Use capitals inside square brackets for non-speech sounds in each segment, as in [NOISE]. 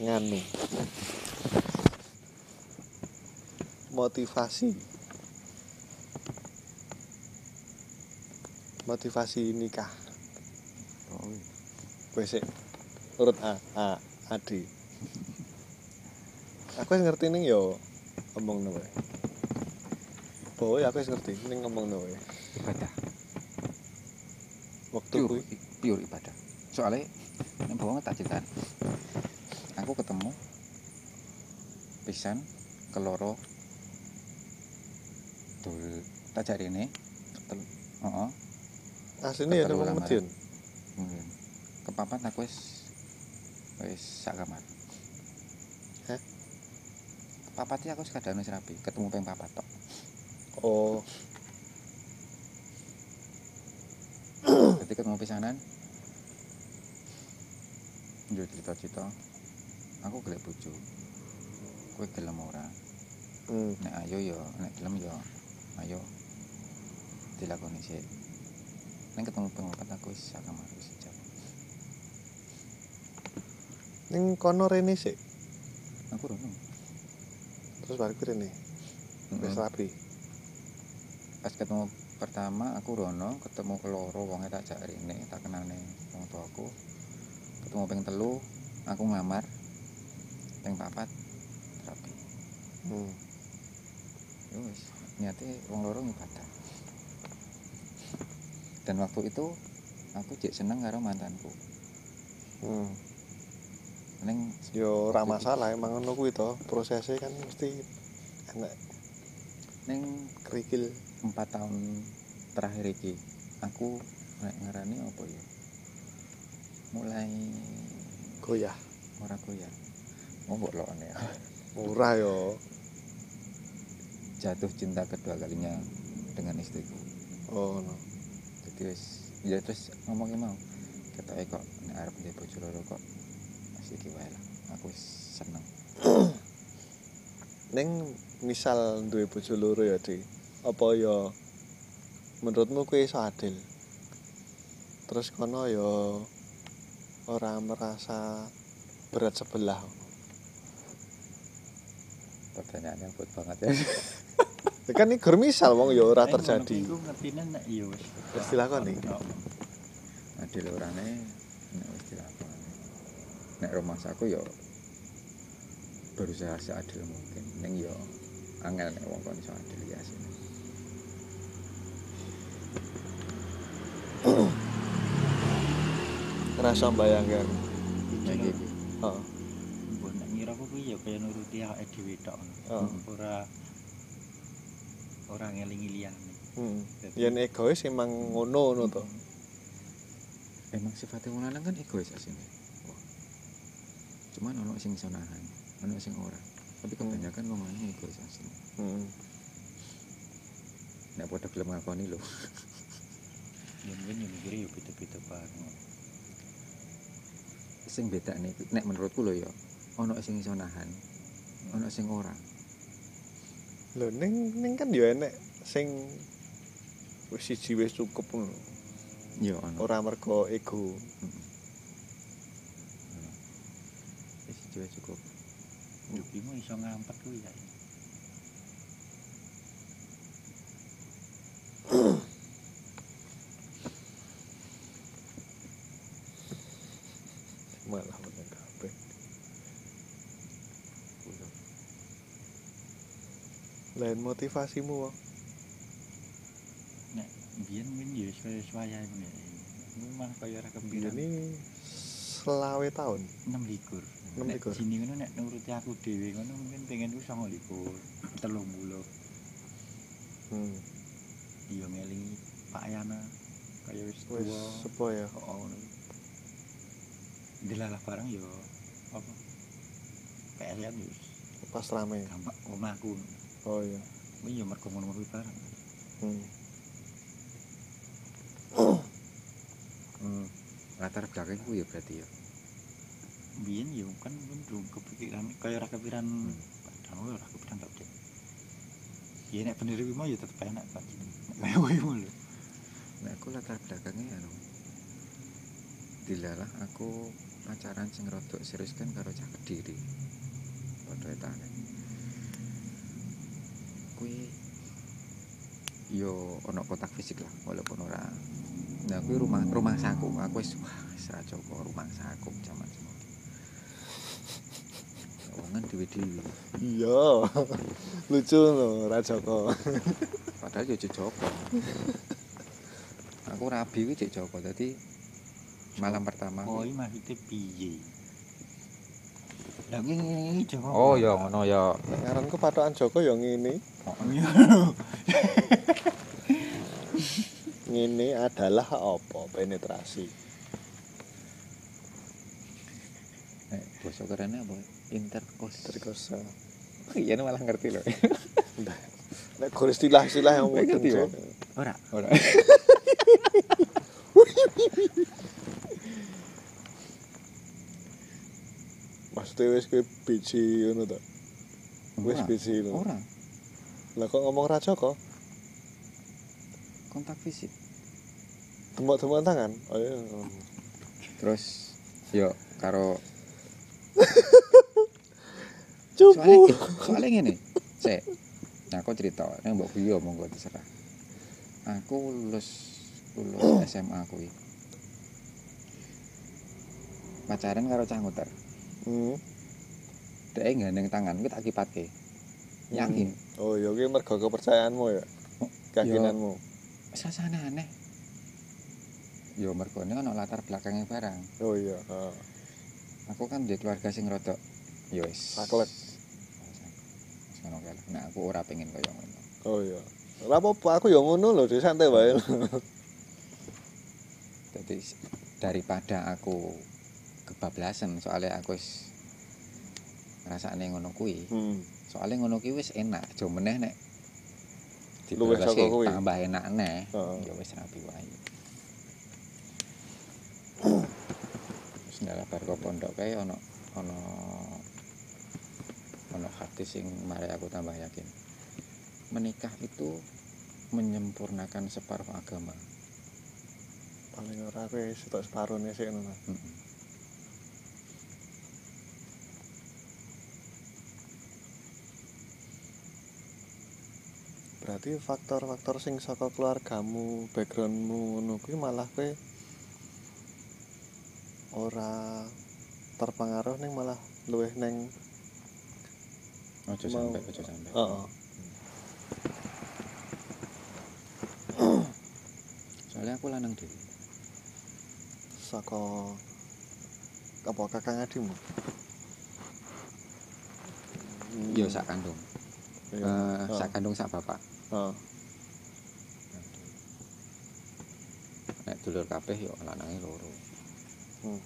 nganu motivasi motivasi nikah Oh, wes sik. urut A A Adi aku wis ngerti ning yo ngomong wae Boy, aku wis ngerti ning ngomong wae ibadah. waktu Pure, pure ibadah. Soalnya yang bawa tak cerita. Aku ketemu pisan keloro dul tak cari ini tel, oh, asline ya Ketelu nang. Medion mungkin kepapat aku wis wis sak kamar. Kepapat aku sekadar wis rapi, ketemu peng papat tok. oh Jadi ketemu pisanan. Yo cerita-cerita. Aku golek bojo. Kowe gelem ora? hmm. Nek ayo yo, nek gelem yo. Ayo. Dilakoni sik. Nek ketemu pengopat aku wis sak kamar wis sejak. ning kono rene sik Aku rono. terus balik rene wis rapi Pas ketemu pertama aku rono, ketemu keloro wonge tak jak rene, tak kenane wong tuaku. Ketemu ping telu, aku ngamar. Ping papat rapi. hmm. Ya wis, niate wong loro ibadah. Dan waktu itu aku jek seneng karo mantanku. Hmm. Neng yo ora masalah emang ngono kuwi to prosesnya kan mesti enak neng kerikil empat tahun terakhir iki aku nek ngarani apa ya? Mulai goyah ora goyah. Mau mbok lokne ya. murah yo Jatuh cinta kedua kalinya dengan istriku. oh no Jadi wis ya terus ngomongnya mau ketoke kok nek arep ndek bojo loro kok masih iki wae lah. Aku wis seneng. ning misal duwe bojo loro ya Di apa ya menurutmu kuwi iso adil terus kono ya ora merasa berat sebelah Pertanyaannya buat banget ya. ya [LAUGHS] kan ini gur misal wong ya ora terjadi Iku ngertine nek iya wis. Wis dilakoni? Adil orane nek wis dilakoni nek romansaku yo berusaha seadil mungkin ning yo angel nek wong kon iso adil ya sini ngerasa bayangkan iki iki oh. Mbok nek ngira aku kuwi ya kaya nuruti awake dhewe tok. Oh. Ora ora ngelingi liyane. hmm. Dadi- yen egois emang ngono ngono to emang sifatnya wong lanang kan egois asine cuman ono sing iso nahan ono sing ora tapi kebanyakan wong lanang egois asine hmm. nek padha gelem ngakoni lho Ya mungkin ya mikire ya beda-beda banget. sing beda nih nek menurutku lho ya ono sing iso nahan. Ono sing ora. Lho ning ning kan ya enek sing wis siji wis cukup ngono. Ya ono. Ora mergo ego. Wis jiwa cukup. Yo iso ngampet kuwi ya. malah meneng kabeh lain motivasimu wong Nek biyen mungkin ya swaya ngene. Memang kaya ora kepikiran. ini selawe tahun 6 likur. Enam Nek likur. Sini ngono nek nuruti aku dhewe ngono mungkin pengen ku 9 likur. 30. hmm. Iya ngelingi Pak Yana kaya wis tuwa. sepo ya Oh, ngono. Dilalah barang yo apa? PS kan yo pas rame gampang omahku. Oh iya Kuwi yo mergo ngono kuwi barang. hmm. Hmm, latar belakangku ya berarti ya Biyen yo kan belum kepikiran kaya ora kepikiran padahal ora kepikiran tak deh. Ya nek bener kuwi mau yo tetep enak kan. Kaya kuwi lho. nek aku latar belakangnya ya, anu, dilalah aku pacaran sing rodok serius kan karo cah kediri padha etane kuwi yo ana kontak fisik lah walaupun ora. Nah kuwi rumah rumah saku. Aku wis wis ra coba rumah saku jaman semono Wongan dewe-dewe. Iya. [LAUGHS] Lucu no Rajoko [LAUGHS] padahal yo Joko aku rabi kuwi Cek Joko dadi malam pertama Oh, iki maksudnya piye? Lah ngene iki Joko. oh ya ngono ya. Ngaranku patokan Joko ya ngene Ngene adalah apa penetrasi Nek basa kerennya apa? Interkos. terkosa Iya malah ngerti loh. nek guru istilah-istilah yang Ngerti, mudeng Bang? Cek. Ora. Ora. [LAUGHS] maksudnya wis kowe biji ngono to wis biji ngono Ora. Lah kok ngomong Rajoko Kontak fisik. tembok-tembok tangan oh iya Terus yo karo [LAUGHS] cupu soalnya soalnya ngene. Sek. Nah, aku cerita, nek mbok guyu monggo terserah. Aku lulus lulus [COUGHS] SMA kuwi. Pacaran karo cah nguter. hmm. Dek gandeng tangan kuwi tak kipatke. Yakin. Oh iya ki mergo kepercayaanmu ya keyakinanmu Sasane aneh. Yo mergone ana latar belakangnya barang. oh iya heeh. Aku kan di keluarga sing rodok yo wis. Saklek. Ngono kae. Nek aku ora pengen kaya ngono. oh iya ora apa-apa aku ya ngono lho santai wae Jadi daripada aku kebablasan soalnya aku wis ngrasakne ngono kuwi. hmm. Soalnya ngono kuwi wis enak, aja meneh nek kuwi. tambah enak neh. Heeh. Ya wis rapi wae. Wis ndalah bar kok pondok kae ana ana ana hadis sing mari aku tambah yakin. Menikah itu menyempurnakan separuh agama. paling ora kowe sitok separone sik ngono Mm-mm. Berarti faktor-faktor sing saka keluargamu backgroundmu ngono kuwi malah kowe ora terpengaruh ning malah luwih neng Ojo sampai, ojo sampai. heeh Soalnya aku lanang dhewe. saka apa kakang adimu Yo sak kandung. Heeh. sak kandung sak bapak. Heeh. Nek dulur kabeh yo lanange loro. Hmm.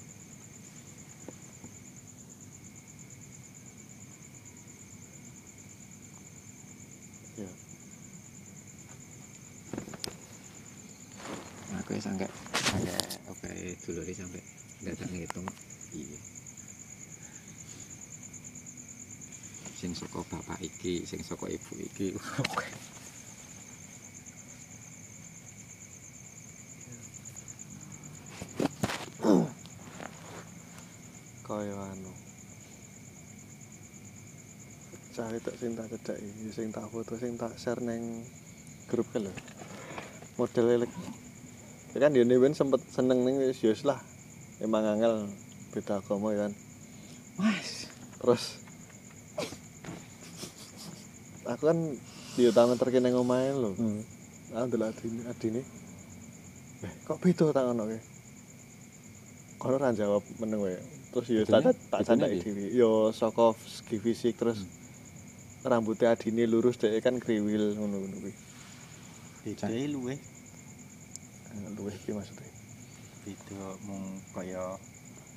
Ya. Aku ya sampe sampe oke dulure sampe datang ngitung iya. Sing saka bapak iki, sing saka ibu iki. [LAUGHS] kaya anu. Cari tak sing tak cedak iki sing tak foto sing tak share neng grup lho. Model elek. Ya kan dia ben sempet seneng ning wis ya lah. Emang angel beda agama ya kan. Mas, terus. Aku kan di utama terkini ngomain lho. Hmm. ndelok adine adine eh kok beda tak ngono ke kono ora jawab meneng wae terus ya Bedanya- tak tak candaki piye? dhewe yo saka segi fisik terus rambutnya adine lurus dhek kan kriwil ngono-ngono kuwi Beda luweh. Eh, luwih iki maksudnya. Beda mung kaya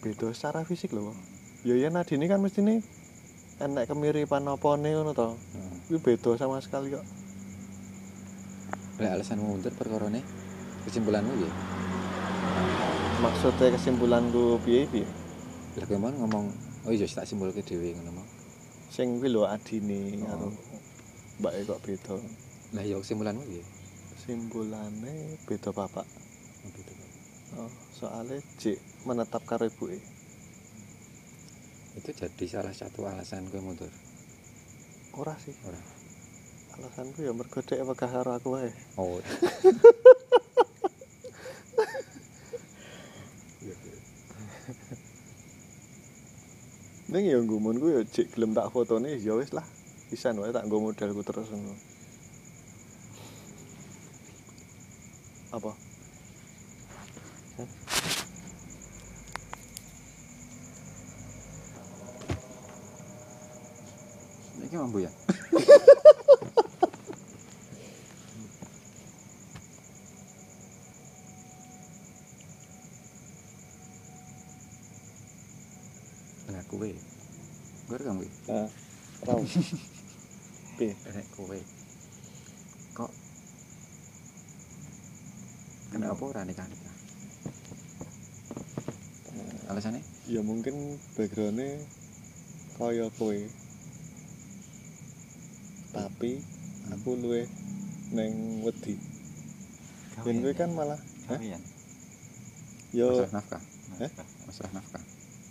beda secara fisik lho ya ya adine kan mesti nih enek kemiripan opone ngono to. Hmm. kuwi beda sama sekali kok. Lek alasanmu mundur perkarane kesimpulanmu piye? maksudnya kesimpulanku piye piye Mau ngomong oh iya tak simpulke dhewe ngono mau. sing kuwi lho adine Oh. karo mbake kok beda Lah ya kesimpulanmu piye? simbulane beda bapak Oh, gitu. oh, soalnya J menetap karo ibuke itu jadi salah satu alasan gue mundur ora sih Ora. alasanku ya mergo dhek wegah karo aku wae oh [LAUGHS] ning ya nggumunku ya jek gelem tak fotone ya wis lah. Pisan wae tak nggo modelku terus ngono. Apa? Ini mampu ya [LAUGHS] kowe. Gue rekam kowe. ah tau [LAUGHS] piye Rek kowe. Kok kenapa ora nikah nikah? Alasannya? ya mungkin backgroundnya kaya kowe tapi aku luwe neng wedi ben kowe kan malah Hah? Gawean. yo Masalah nafkah. Eh? Masalah nafkah.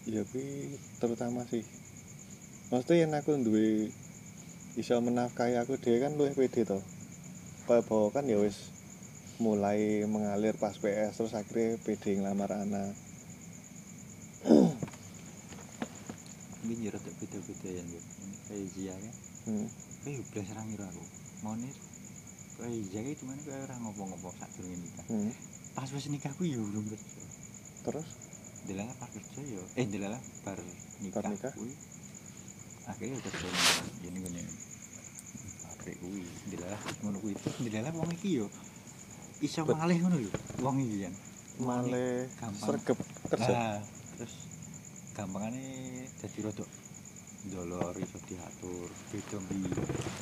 Ya kuwi terutama sih maksudnya yang aku duwe bisa menafkahi aku dia kan luwih pede to bawa kan ya wis mulai mengalir pas PS terus akhirnya pede ngelamar anak [CLEARS THROAT] Mungkin ya rada beda-beda ya. Kayak Zia kan. hmm. Kayak blas ra ngira aku. Monir kayak Zia kayak cuman kayak ora ngopo-ngopo sak durunge nikah. Hmm. Pas wis nikah ku ya kerja. terus Delala pas kerja ya eh delala bar nikah. Bar nikah? kuwi. Akhirnya ya kerja ini gini pabrik kuwi. Delala ngono kuwi delala wong iki yo iso Bet- malih ngono lho. Wong iki kan. gampang. sergep kerja Nah, terus gampangane dadi rada dolor iso diatur beda mbi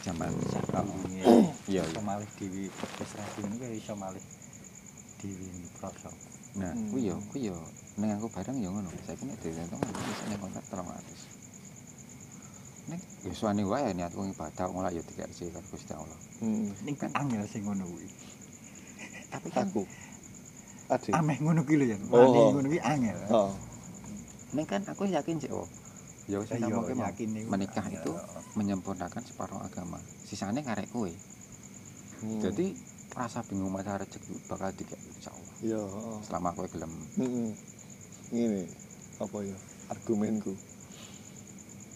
Zaman sak kambunge [COUGHS] Iya, iso iya. malih dhewe wis kae iso malih dhewe proso Nah, Hmm. kuwi yo, kuwi yo ning aku bareng yo ngono. Saiki nek dihitung aku wis ning kontrak 300. Nek yo suwane wae niatku ibadah ngolah yo dikasih karo Gusti Allah. hmm. ning kan angel sing ngono kuwi Tapi kan aku adik ameh ngono kuwi lho ya Oh. wani ngono kuwi angel oh. ning kan aku yakin sih oh. Ya wis yakin niku menikah itu menyempurnakan separuh agama. Sisane karek kowe. Hmm. Jadi rasa bingung masalah rezeki bakal dikek insyaallah. Iya. Selama kowe gelem Hmm. Ngene apa ya argumenku.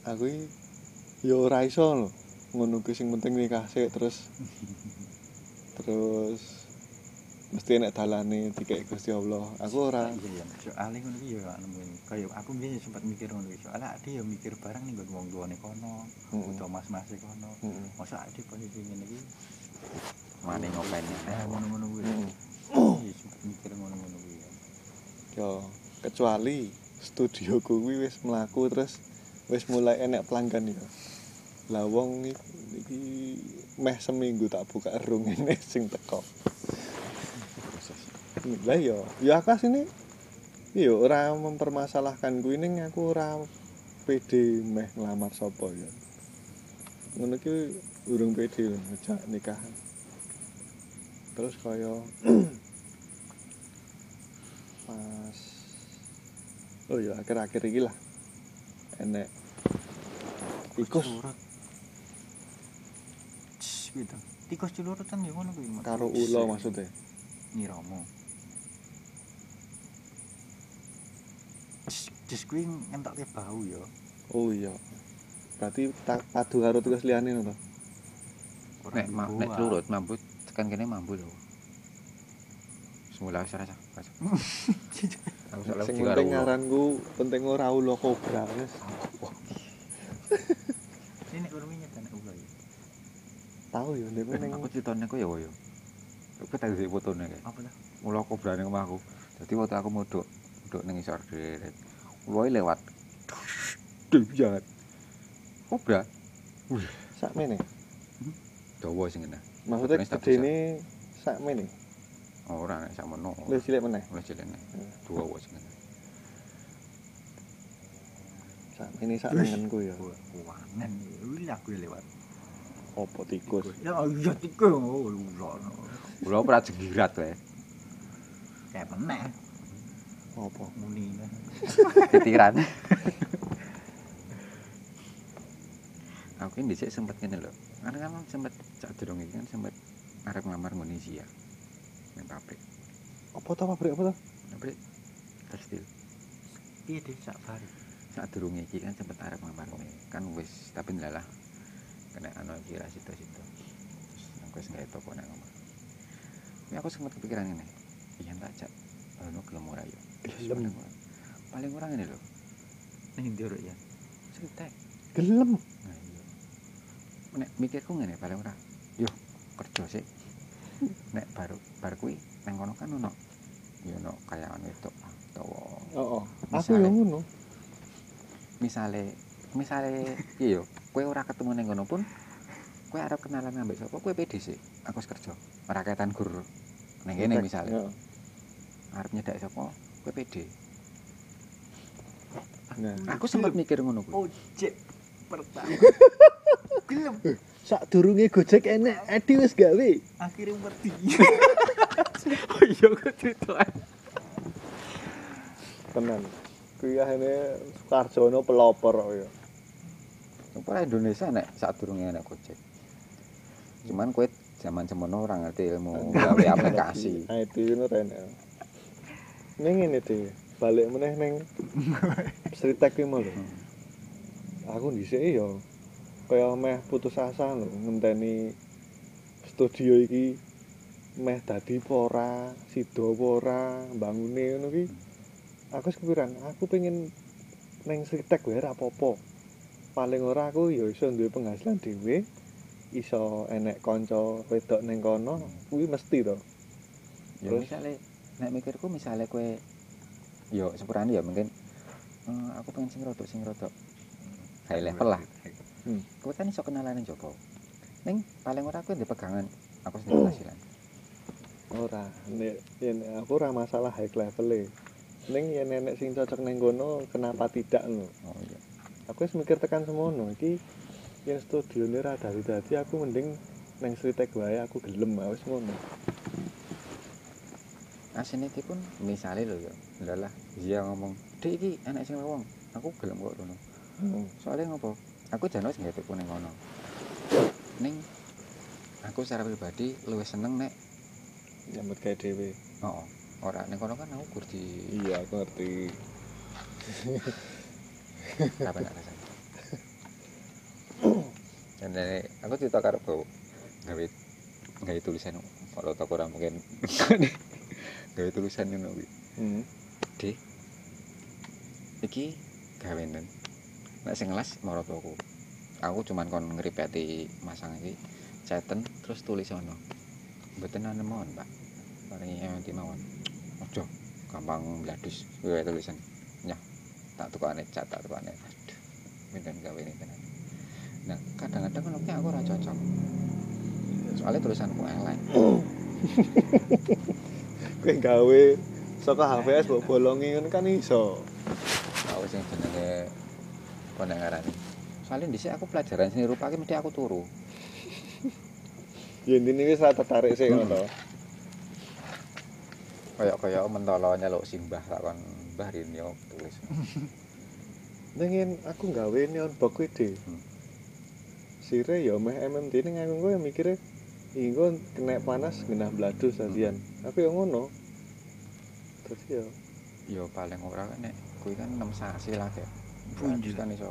Aku iki ya ora iso lho ngono kuwi sing penting nikah sik terus [LAUGHS] terus mesti enek dalane dikek Gusti Allah. Aku ora iya ya soalnya ngono kuwi ya nemuin kaya aku mbiyen sempat mikir ngono kuwi soalnya ade ya mikir barang ning wong tuane kono Heeh. utawa mas-mas e kono Heeh. masa ade posisi ngene iki mani ngopeni. ngono-ngono kuwi Heeh. iya mikir ngono-ngono kuwi Ya kecuali studioku kuwi wis mlaku terus wis mulai enek pelanggan ya. Lah wong iki meh seminggu tak buka rung ini sing teko. Lah ya, ya aku sini ya ora mempermasalahkan kuwi ning aku ora pede meh nglamar sapa ya. Ngono ki urung pede ngejak nikahan. Terus kaya [CLEARS THROAT] pas Oh ya akhir-akhir iki lah enek tikus gitu tikus celurutan ya ngono kuwi karo ulo maksudnya. Niromo Cis kuwi ngentokke bau ya. Oh iya. Berarti tak padu karo tikus liyane ngono. Nek nek lurut mambu tekan kene mambu lho. Semula wis rasa. Salah Sing penting ngaranku penting ora ulo kobra. Ini nek urung nyet anak ulo ya. Tahu ya nek ning Aku critane ku ya woyo. Aku tak sik fotone kae. Apa lah? Ulo kobra ning omahku. Dadi waktu aku modok, modok ning isor deret. Ulo lewat. Jangan. Kobra sakmene. dawa sing kena. Maksudnya gedene sakmene. Ora nek sakmono. Luwih cilik meneh. Mulai cilene. Hmm. Dua wae sing kena. Sakmene sak nengenku ya. Wanen. Wih aku lewat. Apa tikus? Ya iya tikus oh ulo. Ulo ora jegirat wae. Kayak meneh. apa muni [LAUGHS] titiran aku ini dhisik sempet ngene lho kan kan sempet sak durung iki kan sempet arep ngamar ngene ya ning pabrik. Apa to pabrik apa to pabrik. Tekstil piye deh sak bari sak durung iki kan sempet arep ngamar ngene kan wis tapi ndalah kena anu iki ra situ-situ terus aku wis gawe toko nang omah Ini aku sempet kepikiran ini iya tak cak. Anu gelem ora yo Gelem. paling ora paling ora ngene lho. Ning ndi ya? Cerita gelem. Nah iya. Nek mikirku ngene paling ora. Yo kerja sih. Nek baru bar kuwi nang kono kan ono ya ono lah, utawa oh, oh. aku yang ngono misale misale iya yo kowe ora ketemu ning kono pun kowe arep kenalan ambek sapa kowe pede sih. Aku kerja. Ora ketan gur ning kene misale Heeh. arep nyedak sapa kowe pede. nah Aku sempat mikir ngono kuwi. ojek pertama gelem [LAUGHS] sak durunge gojek enek. Edi wis gawe. Akhirnya ngerti [LAUGHS] Oh iya kok cerita. tenan. Kuwi ahene Sukarjono pelopor kok ya. Ora Indonesia nek saat durunge enek Gojek. Cuman kowe zaman semono ora ngerti ilmu gawe aplikasi. IT ngono rene ning ngene dhewe balik meneh ning [LAUGHS] Sritek ki mau lho. Aku dhisik ya kaya meh putus asa lho ngenteni studio iki meh dadi apa ora sida apa ora mbangune ngono ki aku kepikiran aku pengen ning Sritek wae ora apa-apa paling ora aku ya iso duwe penghasilan dhewe iso enek kanca wedok ning kono kuwi mesti to Ya Terus? misale nek mikirku misale kowe yo sepurane ya mungkin eh, aku pengen sing rodok sing rodok high level lah. Hmm. Kowe kan iso kenalan Joko. Ning paling ora kowe ndek pegangan aku sing penghasilan. ora nek yen aku ora masalah high level e ning yen enek sing cocok ning kono kenapa tidak lho Oh iya. aku wis mikir tekan semono iki yen studio ini ra dadi dadi aku mending neng Sritek wae aku gelem wis ngono Asine iki pun misale lho ya. Ndalah dia ngomong, "Dik iki enek sing lowong." Aku gelem kok rono. Hmm. Soalnya ngopo? Aku jan wis nggak tuku ning kono. Ning aku secara pribadi luwih seneng nek nyambut gawe dhewe oh, ora ning kono kan aku gur di iya aku ngerti apa nak rasanya. Dan dari aku cerita karo bau gawe gawe tulisan kalau tak kurang mungkin [LAUGHS] gawe tulisan ngono kuwi. hmm. Dik. Iki gawenan. Nek sing ngelas marotoku. Aku cuman kon ngripeti masang iki ceten terus tulis ono. Mboten ana mawon, Pak. Paringi enti mawon. Ojo gampang bladus gawe tulisan. Nyah. Tak tukane cat tak tukane. Aduh. Menden gawe ini tenan. Nah, kadang-kadang kan aku ora cocok. Soalnya tulisanku elek. [LAUGHS] kowe gawe saka HVS mbok bolongi kan iso Aku sing jenenge apa nek ngarani. Soalnya dhisik aku pelajaran seni rupa ki mesti aku turu. ya intine wis ra tertarik sih ngono Kayak-kayak mentolo nyeluk simbah tak kon mbah rin yo tulis. ning yen aku gawe neon box kuwi deh Hmm. sire ya meh MMT ning aku kowe mikire Inggo kena panas genah bladus dadian. Aku ya ngono. Terus ya Yo paling ora nek kuwi kan 6 sasi lah kayak. Punjul. kan iso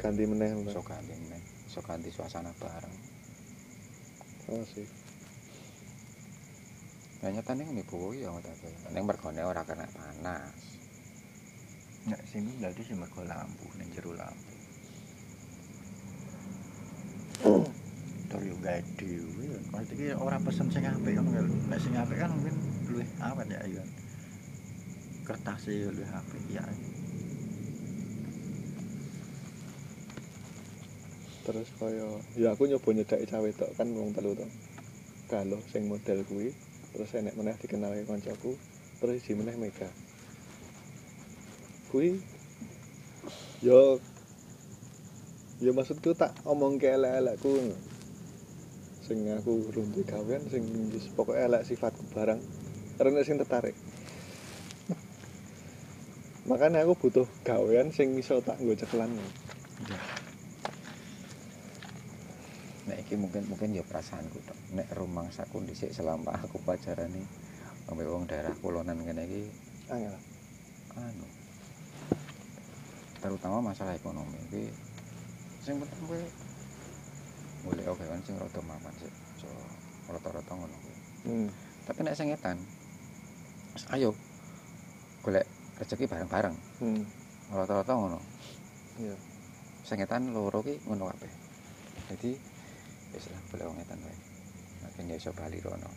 ganti meneh Iso ganti meneh. Iso ganti suasana bareng. Oh sih. Nah nyatane ngene bowo ya ngono ta. Ning mergone ora kena panas. Nek sing berarti sing mergo lampu ning jero lampu. Tor yo gawe dhewe. Maksud iki ora pesen sing apik kan lho. Nek sing apik kan mungkin luwih awet ya ayo. Kertas e luwih apik ya. Terus kaya ya aku nyoba nyedaki cawe tok kan wong telu to. Kalau sing model kuwi terus enek meneh dikenalke koncoku terus isi meneh Mega. Kuwi yo ya maksudku tak omong ke elek-elekku sing aku runtuh gawean sing pokoke elek sifatku barang karena sing tertarik makanya aku butuh gawean sing iso tak nggo cekelan nek iki mungkin mungkin ya perasaanku tok. Nek rumangsaku dhisik selama aku pacarane ambek wong daerah kulonan kene iki angel anu terutama masalah ekonomi iki sing penting kowe golek oke kan sing rada mapan sih so rata-rata ngono kuwi. Hmm. tapi nek sing edan ayo golek rezeki bareng-bareng. Hmm. rata-rata ngono. Iya. Sing edan loro ki ngono kabeh. Jadi wis lah golek wong edan wae. Nek iso bali rono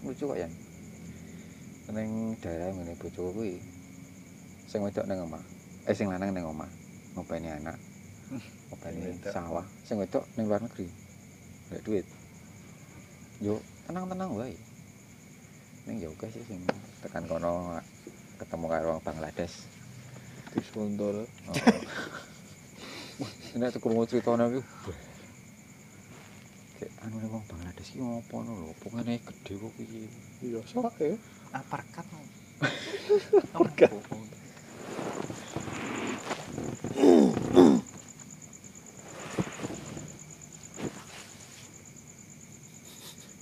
lucu kok ya ning daerah ngene bojoku kuwi sing wedok ning omah. Eh sing lanang ning omah. Ngopeni anak. [LAUGHS] Ngopeni sawah. Sing wedok ning luar negeri. Gak duit. Yo tenang-tenang wae. Ning ya oke sih sing tekan kono ketemu karo Bangladesh. Di sponsor oh. Nek tuku krungu critane iki. Kayak anu ning wong Bangladesh iki ngopo no lho? Pokoknya gede kok piye iya soalnya Aparkat. Aparkat. [LAUGHS]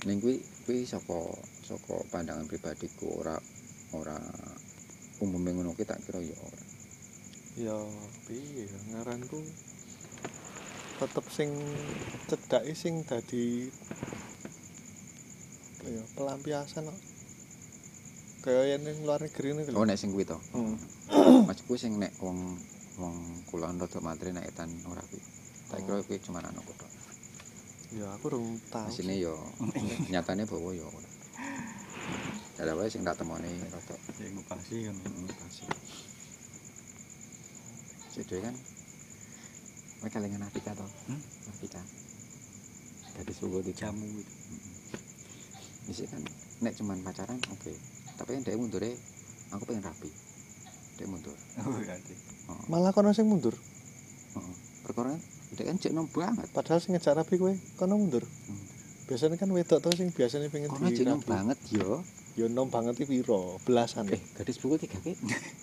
ning kuwi kuwi saka saka pandangan pribadiku ora ora umume ngono ki tak kira ya ora. Ya piye ya, ngaranku tetep sing cedake sing dadi ya pelampiasan kok kaya yang ning luar negeri nih oh nek sing kuwi to hmm. [COUGHS] maksudku sing nek wong wong kulon rada materi nek etan ora kuwi tak kira kuwi cuma anu kok ya aku urung tahu asine sih. ya nyatane bawa ya ora Dalah wae sing tak temoni rada Sing ngupasi kan. Mm, pasti. Jadi kan Mereka kelingan Afrika toh? Hmm? Afrika Gadis Ugo di Jamu itu. Bisa kan? Nek cuman pacaran oke. Tapi kan dia mundur Aku pengen rapi. Dia mundur. Oh, ganti. oh, malah kono sing mundur? Oh. Perkara Dia kan cek nom banget. Padahal sing ngejar rapi kowe kono mundur? Hmm. biasanya kan wedok tuh sing biasanya pengen Kono cek banget yo. Ya nom banget iki piro? Belasan. Eh gadis buku tiga ke [LAUGHS]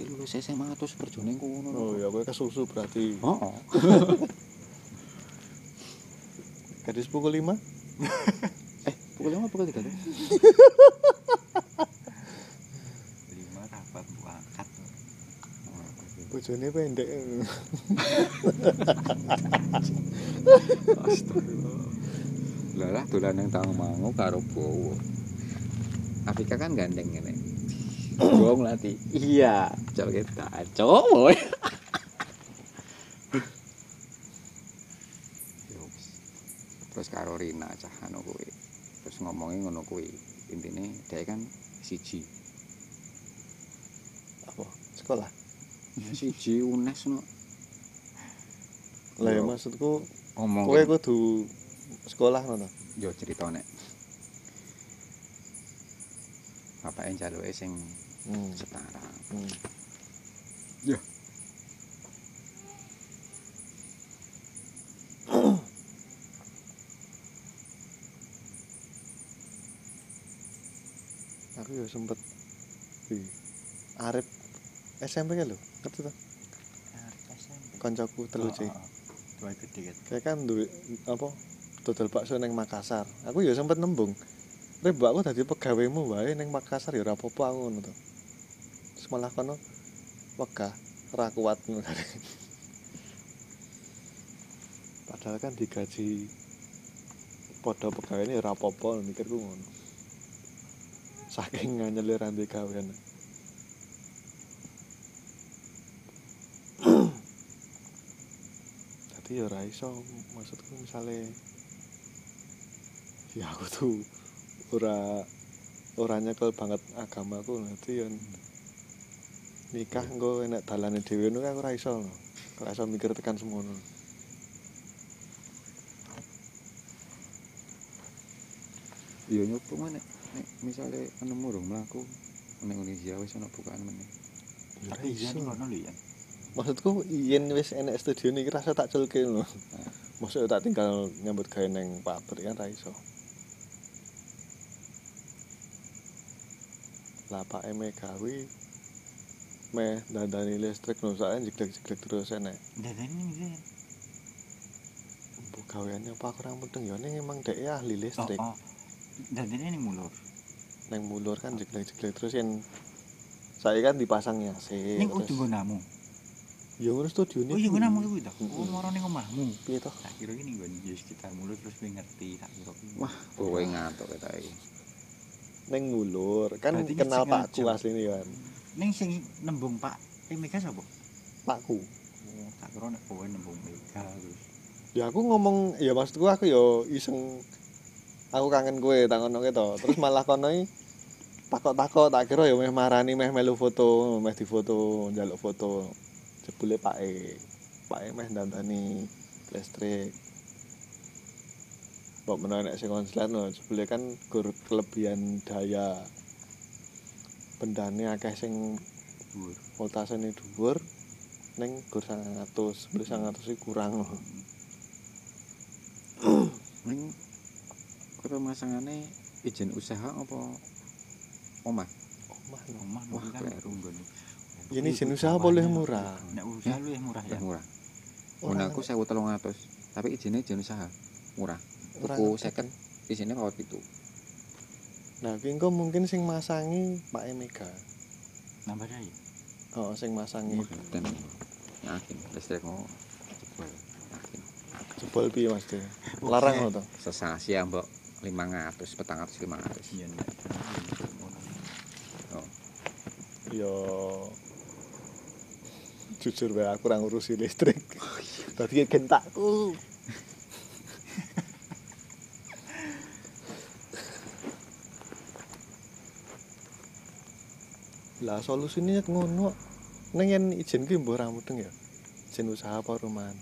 Lagi lulus SMA terus berjuang ngono oh ya kowe kesusu berarti oh. [LAUGHS] gadis pukul 5 [LAUGHS] Eh pukul lima pukul tiga tuh Lima rapat buangkat. bojone pendek Astagfirullah. Lah lah dolan nang tang mangu karo bowo. Afrika kan gandeng ngene. Bohong lati. Iya. Cowok. Yo, wis. Terus karo Rina cah anu kuwi. Terus ngomongin ngono kuwi. Intine dia kan siji. apa sekolah Siji UNES no. lah ya maksudku ngomong kowe kudu sekolah ngono yo cerita nek. Bapak yang jaluke sing hmm. setara. hmm. Ya. aku ya sempet di Arif SMP kan lho ngerti ta koncoku telu Oh, sih oh, oh. Gede kan. kayak kan duwe apa dodol bakso neng Makassar aku ya sempet nembung Rek mbak aku dadi pegawaimu wae neng Makassar ya apa-apa aku ngono malah kono wegah ora kuat padahal kan digaji padha pegawai ini apa-apa mikirku ngono. Saking nganyeli rantai gawean. Jadi ya ora iso maksudku misale ya aku tuh ora ora nyekel banget agamaku nanti yang nikah engko enak dalane dhewe ngono kan ora iso ora iso mikir tekan semono Iya nyoba mana? Nek misalnya nemu urung mlaku nek Indonesia wis ana bukaan meneh. ya Tapi iya ngono lho ya. maksudku yen wis enek studio niki rasa tak culke lho maksudnya tak tinggal nyambut gawe neng pabrik kan ra iso lah Pak Mega kuwi meh dandani listrik no soalnya jeglek-jeglek terus enek Dadane iki. Bu gaweannya apa kurang mudeng ya ning emang dek ahli Oh, listrik oh. Dadane ning mulur. neng mulur kan jeglek-jeglek terus yang saya kan dipasangnya sih Ning udu nggonamu. ya ngono studio Oh iya nggonamu iku to. Mm-mm. Oh moro ning omahmu. piye toh Tak kira iki ning nggon yo sekitar mulur terus kowe ngerti tak kira. ki. Wah, kowe ngantuk kita iki. neng mulur kan Berarti kenal sengaja. pakku asline kan Ning sing nembung Pak eh Mega sapa? pakku. Oh, tak kira nek kowe nembung Mega terus. ya aku ngomong ya maksudku aku ya iseng. Aku kangen kue tak ngono to terus malah kono takok-takok tak kira ya meh marani meh melu foto meh difoto njaluk foto. Jebule Pak E. Pak E meh dandani listrik. Kok menawa nek sing konslet no jebule kan gur kelebihan daya bendane akeh sing Dhuwur. voltasenya dhuwur ning gur 900 sebeli 900 iki kurang loh [CLEARS THROAT] Ning kowe masangane izin usaha apa omah? omah lho. Omah Wah, kleru. nggon. Ini jenis usaha apa luwih murah? Nek usaha luwih murah ya. Ya murah. Mun aku 1300, tapi izinnya izin usaha murah. Tuku second izinnya kawat itu. Nah, engko mungkin sing masangi Pak Emega. Nambah daya. Oh, sing masangi Dan yakin listrik mau jebol. Yakin. jebol piye Mas De? [LAUGHS] Larang ngono to. Sesasi ya mbok 500, 400, 500. Iya. Oh, Ya jujur wae aku ora ngurusi listrik. Dadi gentakku. Lah solusine ngono. Neng yen izin ki mbok ra mudeng ya. Izin usaha apa rumahan?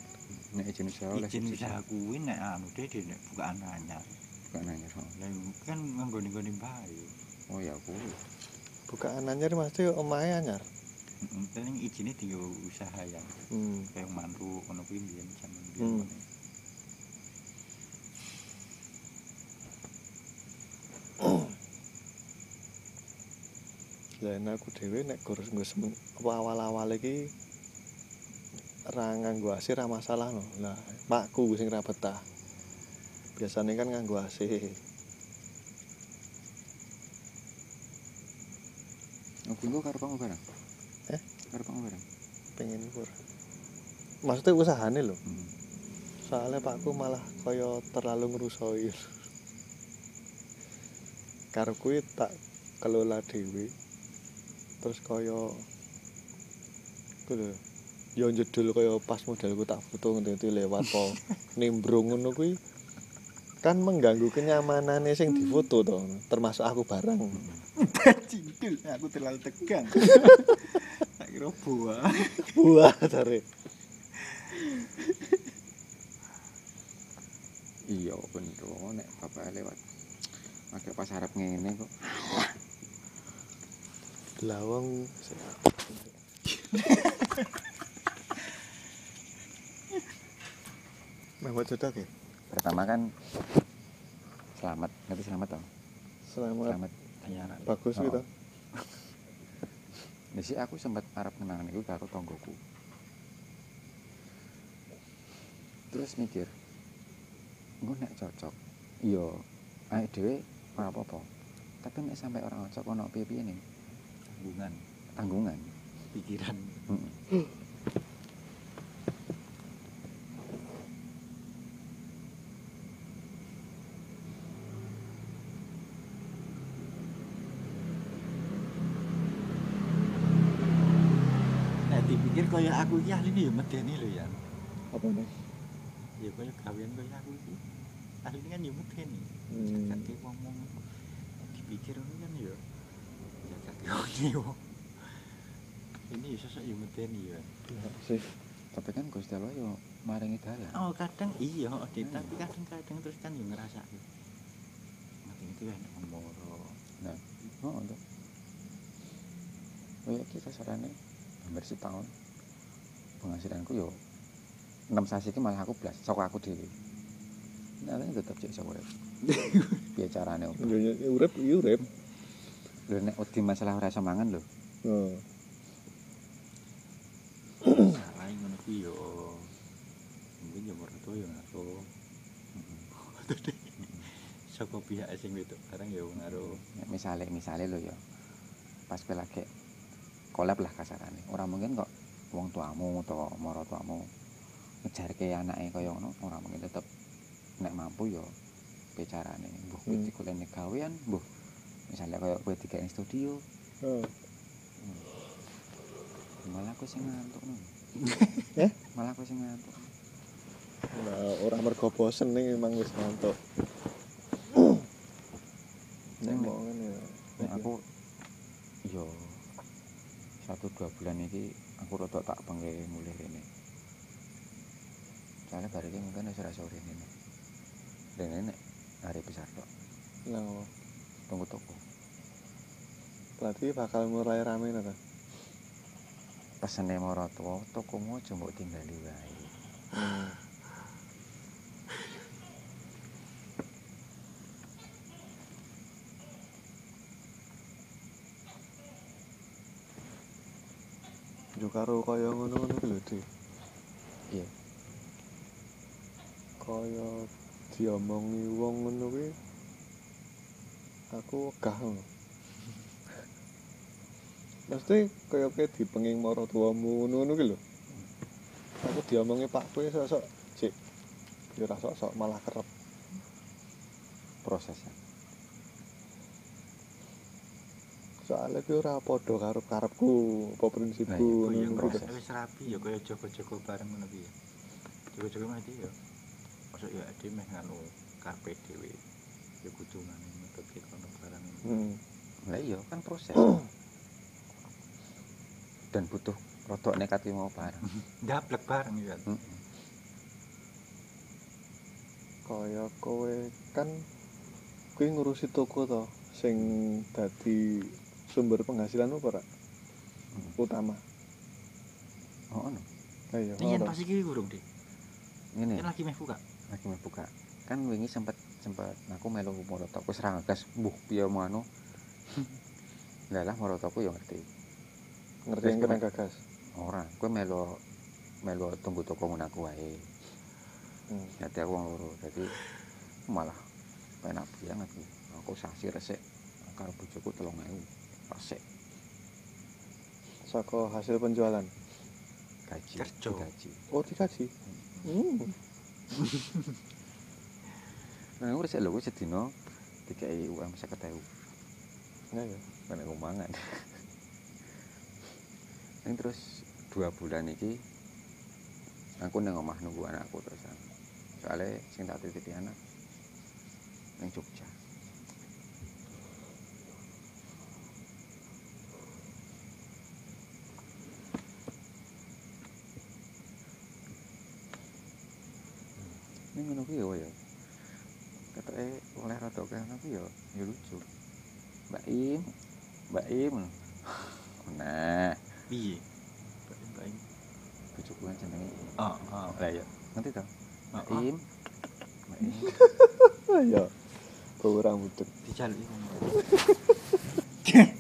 nek izin usaha oleh Izin usaha kuwi nek anu dede nek bukaan anyar. bukan nanya oh. Lah kan nggone-nggone bae. oh ya kuwi Bukaan anyar mesti omahe anyar. Heeh, paling izine tinggal usaha ya. Hmm. Kayak mantu ono kuwi mbiyen jaman Hmm. biyen. Nek aku dhewe nek gur nggo apa awal-awal iki ra nganggo AC ra masalah no. Lah makku sing ra betah. Biasane kan nganggo AC. aku engko karo kamu barang Eh? karo kamu barang pengen kur. Maksudnya usahane lho. hmm. Soalnya pakku malah kaya terlalu ngerusoi. Karo kuwi tak kelola dhewe. Terus kaya ku lho. Ya jedul kaya pas modelku tak foto ngene lewat po [LAUGHS] nimbrung ngono kuwi kan mengganggu kenyamanannya sing difoto to termasuk aku barang [LAUGHS] Cintul, aku terlalu tegang. [LAUGHS] tak kira buah. wah dari iya bener nek bapak lewat pakai pas harap ngene kok lawang [LAUGHS] Mewah jodoh ya? pertama kan selamat ngerti selamat toh Selamat selamat Bayaran. bagus Oh. gitu. [LAUGHS] Jadi aku sempat arep kenangan itu karo tonggoku. Terus mikir, gue nek cocok, iya, ayo dhewe ora apa-apa. Tapi nek sampai orang cocok ono piye-piye nih, Tanggungan, tanggungan. pikiran. Mm-mm. Nek dipikir kaya aku iki ahli ya medeni lho ya. Apa nih? Ya kaya gawean kaya aku iki. Ahli kan ya medeni. Hmm. Kate ngomong dipikir ngono kan ya. Ini sosok ya medeni ya. Ya, sih. Tapi kan Gusti Allah yo maringi dalan. Oh kadang iya, Dik, tapi kadang-kadang terus kan yo ngerasa Mati itu ya nek moro. Oh, untuk. Oh ya kita sarane hampir setahun penghasilanku yo enam sasi ki malah aku belas saka aku dhewe. Nah, ini tetap cek iso urip. [LAUGHS] Piye carane urip? Urip, urip. Lho nek wedi masalah ora iso mangan lho. Oh. salah ngono kuwi yo. Mungkin yo mertua yo ngaruh. [LAUGHS] Saka pihak sing wedok barang yo ngaruh. Nek misale misale lho ya pas kowe lagi kolab lah kasarane. Ora mungkin kok wong tuamu utawa mara tuamu ngejarke anake kaya ngono ora mungkin tetep nek mampu ya bicarane mbuh kowe Hmm. digoleni gawean mbuh misalnya kaya kowe digawe studio oh. malah aku sing ngantuk no. [LAUGHS] Eh? malah aku sing ngantuk Nah, orang mergo bosen nih emang wis ngantuk. [CLEARS THROAT] Nek mau ngene ya. nek aku yo satu dua bulan iki aku rada tak pengke mulih rene soalnya bar iki mungkin wis ora iso rene rene nek hari besar tok Nah, tunggu toko berarti bakal mulai rame ta? pesene mara tuwa tokomu aja mbok tinggali wae Hmm. Yo karo kaya ngono-ngono lho, Dik. iya Kaya diomongi wong ngono kuwi aku wegah. Mesti kaya kowe dipenging marang tuamu ngono-ngono ki lho. Aku diomongi Pak kowe sok-sok cek. Ya ora sok-sok malah kerep. prosesnya Soalnya kuwi ora padha karo karepku, apa prinsipku Nah, ngono kuwi. wis rapi yo kaya joko-joko bareng ngono kuwi. Joko-joko mati yo. Masuk yo ade meh nganu karpe dhewe. Yo kudu barang. Hmm. lah iya kan proses dan butuh rodok nekat mau bareng Ndablek bareng ya. Mm-mm. Kaya kowe kan kuwi ngurusi toko to sing dadi sumber penghasilan apa ora? Mm. Utama. oh ono Ayo. Iya ora. pas iki urung, Dik. ngene Kan lagi meh buka. lagi mau buka kan wingi sempet sempet aku melu morotoku serang gas buh piye mau anu [LAUGHS] lah lah morotoku ya ngerti Ngerti Terus yang kena gagas. ora kowe melu melu tunggu toko ngono aku wae Hmm. dadi aku wong loro dadi malah enak banget aku sasi resik karo bojoku 3000 resik Saka hasil penjualan. gaji Kerja. gaji Oh, dikaji. Hmm. [LAUGHS] nah aku resik lho kuwi sedina dikai UM 50.000 Nah, ya. aku mangan ini terus dua bulan iki aku nang omah nunggu anakku terusan soalnya sing tak titipi anak nang Jogja. Ini ngono kuwi ya ya ketoke oleh rada kene kuwi ya ya lucu Mbak Im Mbak Im nah Piye? Mbak Im. bojoku kan jenenge Oh, oh. lah ya ngerti to Mbak Oh, oh. Im Mbak Im Ayo. [LAUGHS] Bau rambut. Dijaluki [LAUGHS]